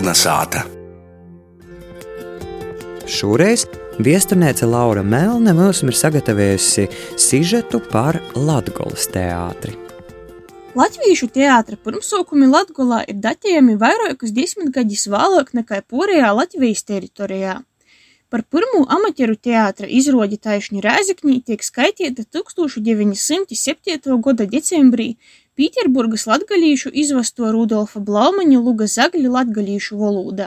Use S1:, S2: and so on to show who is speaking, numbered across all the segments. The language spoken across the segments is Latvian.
S1: Melna sāta.
S2: Šoreiz viesturniece Laura Melne mums ir sagatavojusi sižetu par Latgolas teātri.
S3: Latviešu teātra pirmsākumi Latgolā ir datējami vairākus desmitgadus vēlāk nekā porējā Latvijas teritorijā. Par pirmo amatieru teātra izrodi taišņu Rēzekņī tiek skaitīta 1907. gada decembrī Pīterburgas latgalīšu izvasto Rudolfa Blaumaņa Luga Zagļa latgalīšu valodā.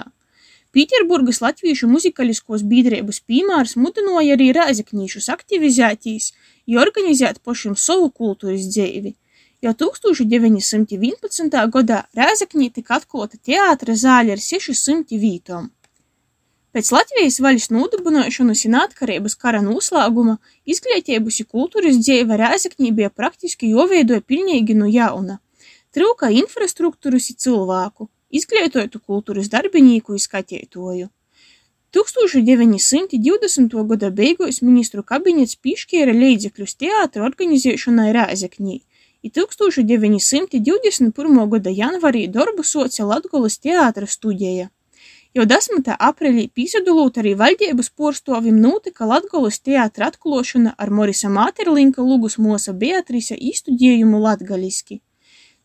S3: Pīterburgas latviešu muzikaliskos biedrības piemērs mudināja arī rēzeknīšus aktivizētīs, jo organizēt pašiem savu kultūras dzēvi. Jau 1911. gadā Rēzeknī tika atklāta teātra zāle ar 600 vītām. Pēc Latvijas vaļas nūdibināšanas un atkarības kara noslēguma izglītības un kultūras dzīve Rēzeknī bija praktiski jāveido pilnīgi no jauna. Trūka infrastruktūras un cilvēku, izglītotu kultūras darbinieku un skatītoju. 1920. gada beigās ministru kabinets piešķīra līdzekļus teātra organizēšanai Rēzeknī, i 1921. gada janvarī darbu soca Latgolas teātra studija. Jau 10. aprīlī pīsadulūt arī valdības porstovim notika Latgolas teātra atklošana ar Morisa Māterlinka lugus mosa Beatrise īstudējumu latgaliski.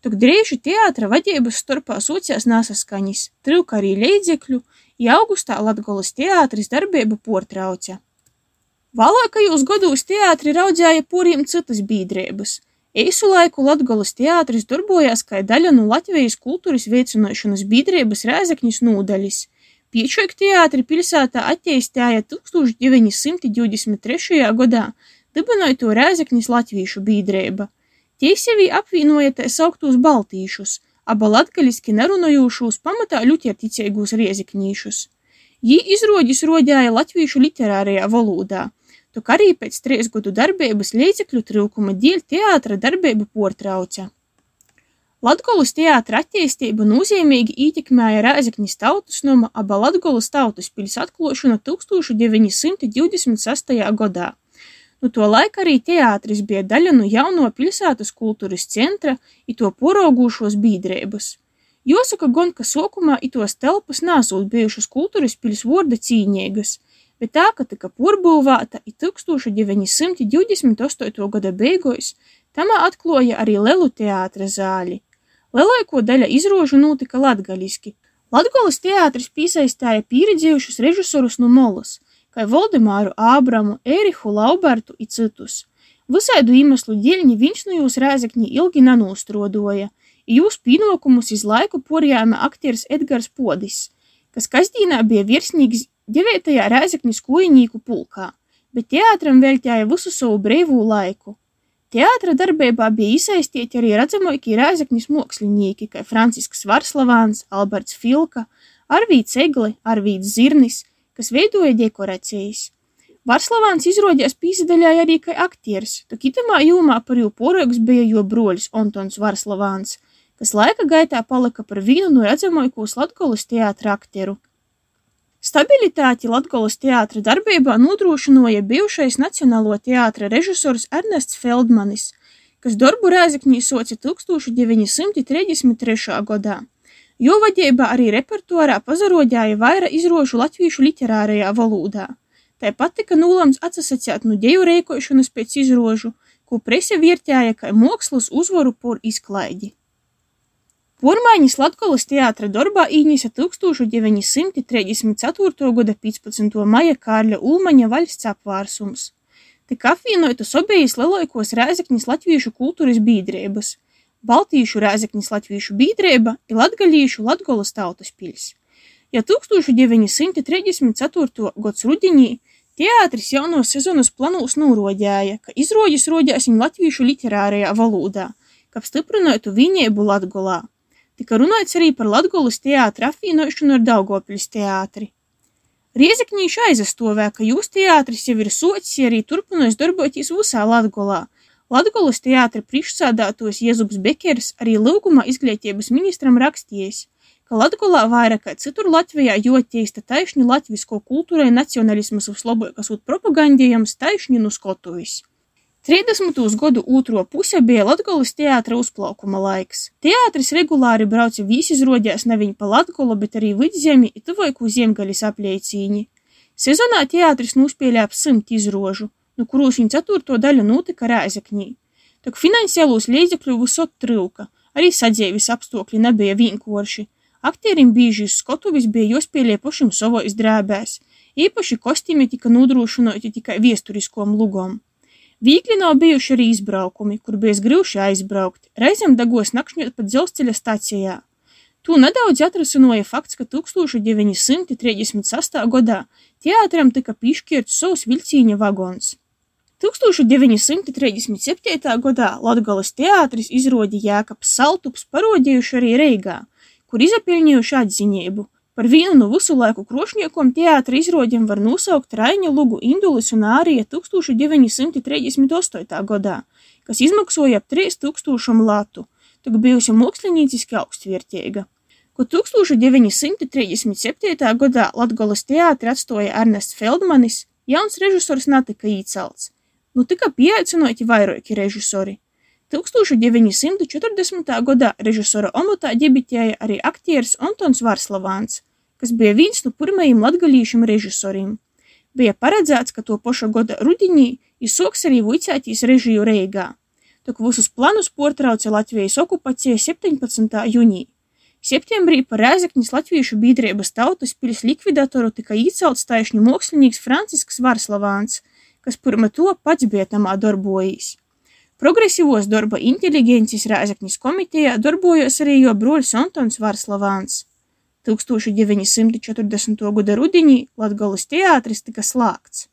S3: Tok drīži teātra vadības starpā sūcās nesaskaņas, trūka arī līdzekļu, ja augustā Latgolas teātris darbību portrauca. Vēlākajos gados teātri raudzēja pūriem citas biedrības. Eisu laiku Latgolas teātris darbojās kā daļa no Latvijas kultūras veicināšanas biedrības Rēzekņas nūdaļas. Teātri pilsētā attīstīja 1923. gadā, dibināja to Rēzekņas latviešu biedrība. Tie sevi apvienoja tā sauktūs baltīšus, aba latgaliski nerunojūšūs pamatā ļuķerticīgūs rieziknīšus. Jī izrodis rodēja latviešu literārajā valodā, tok arī pēc trīs gadu darbības līdzekļu trūkuma dēļ teātra darbību portrauca. Latgolas teātra attīstību nozīmīgi ietekmēja Rēzeknis tautas noma aba Latgolas tautas pils atklošana 1926. gadā. Nu to laika arī teātris bija daļa no jauno pilsētas kultūras centra i to poraugušos biedrības. Jāsaka gan, ka sokumā itos telpas nesot bijušas kultūras pils vorda cīņīgas, bet tā, ka tika porbūvēta i 1928. gada beigos, tamā atkloja arī Lelu teātra zāli. Lielāko daļa izrožu notika latgaliski. Latgolas teātris piesaistāja pieredzējušus režisorus no Molas – kā Voldemāru Ābramu, Ērihu Laubertu i citus. Visaidu iemeslu dēļ viņš no jūs Rēzekņi ilgi nenūstrodoja, i jūs pienākumus iz laiku porjāma aktieris Edgars Podis, kas kasdīnā bija virsnīgs 9. Rēzekņu skojinīku pulkā, bet teātram veltīja visu savu brīvū laiku. Teātra darbībā bija iesaistīti arī redzamākie Rēzekņas mākslinieki, kā Francisks Varslavāns, Alberts Filka, Arvīts Egli, Arvīts Zirnis, kas veidoja dekorācijas. Varslavāns izrādījās pīsadaļai arī kā aktieris, to kitamā jūmā par jū porogs bija jo broļs Antons Varslavāns, kas laika gaitā palika par vienu no redzamākos Latgolas teātra aktieru. Stabilitāti Latgolas teātra darbībā nodrošināja bijušais Nacionālo teātra režisors Ernests Feldmanis, kas darbu Rēzekņī soca 1933. gadā. Jo vadībā arī repertuārā pazarodēja vaira izrožu latviešu literārajā valodā. Tāpat tika nolēmts atsasacēt no deju rēkošanas pēc izrožu, ko prese vērtēja kā mākslas uzvaru por izklaidi. Pormaiņas Latgolas teātra darbā īņisa 1934. gada 15. maija Kārļa Ulmaņa valsts apvārsums. Tik apvienotas obejas lielākos Rēzekņas latviešu kultūras biedrības – Baltīšu Rēzekņas latviešu biedrība ir latgalīšu Latgolas tautas pils. Ja 1934. gads rudenī teātris jaunos sezonas planūs nūrodēja, ka izroģis rodēsim latviešu literārajā valodā, kap stiprinātu vienību Latgolā. Tika runāts arī par Latgolas teātra apvienošanu ar Daugavpils teātri. Riezekņīši aizastovē, ka jūs teātris jau ir socis arī turpinājis darboties visā Latgolā – Latgolas teātra priekšsādātājs Jēzubs Bekers arī lūgumā izglītības ministram rakstījis, ka Latgolā vairāk kā citur Latvijā jotīsta taišņu latvisko kultūrai nacionalismas vislabākās ūt propagandējams taišņu nu skotuvis. 30. gadu otro puse bija Latgolas teātra uzplaukuma laiks. Teātris regulāri brauca vīsizrodēs neviņ pa Latgolu, bet arī vidzemi i tuvojku zemgaļas apleicīņi. Sezonā teātris nūspēlē ap simt izrožu, no kurūs viņa ceturto daļu notika Rēzekņī. Tok finansiālūs līdzekļu visot trūka, arī sadzīves apstākļi nebija vienkārši. Aktierim bīži uz skotuvis bija jospēlē pašam savos drēbēs, īpaši kostīmi tika nodrošinoti tikai viesturiskom lugom. Vīgli nav bijuši arī izbraukumi, kur bijis grūši aizbraukt, reizēm dagos nakšņot pat dzelzceļa stacijā. Tū nedaudz atrasinoja fakts, ka 1936. gadā teātram tika pišķirts savs vilcīņa vagons. 1937. gadā Latgolas teātris izrodīja Jēkabs Saltups parodījuši arī Reigā, kur izapelnījuši atziņību – Par vienu no visu laiku krošniekom teātra izrodiem var nosaukt Raiņa lugu Indulis un Ārija 1938. gadā, kas izmaksoja ap 3000 latu, tak bijusi mākslinieciski augstvērtīga. Ko 1937. gadā Latgolas teātri atstoja Ernests Feldmanis, jauns režisors netika īcelts. Nu tika pieaicinoti vairāki režisori. 1940. gadā režisora amatā debitēja arī aktieris Antons Varslavāns, kas bija viens no pirmajiem latgalīšiem režisoriem. Bija paredzēts, ka to paša goda rudenī izsoks arī vicētīs režiju Reigā. Tok visus planus portrauca Latvijas okupacija 17. jūnī. Septembrī par Rēzekņas Latviešu biedrības tautas piļas likvidatoru tika īcelts taišņu mākslinieks Francisks Varslavāns, kas pirma to pats bija tamā darbojīs. Progresīvos darba inteligences Rēzekņas komitejā darbojos arī jo broļs Antons Varslavāns. 1940. gada rudenī Latgolas teātris tika slēgts.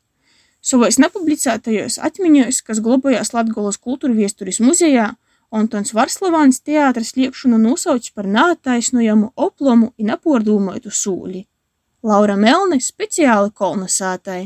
S3: Savos nepublicētajos atmiņos, kas glabājās Latgolas kultūra viesturis muzejā, Antons Varslavāns teātris liekšanu nosauc par neattaisnojamu oplomu un nepordūmotu sūli. Laura Melne speciāli kolonizētai.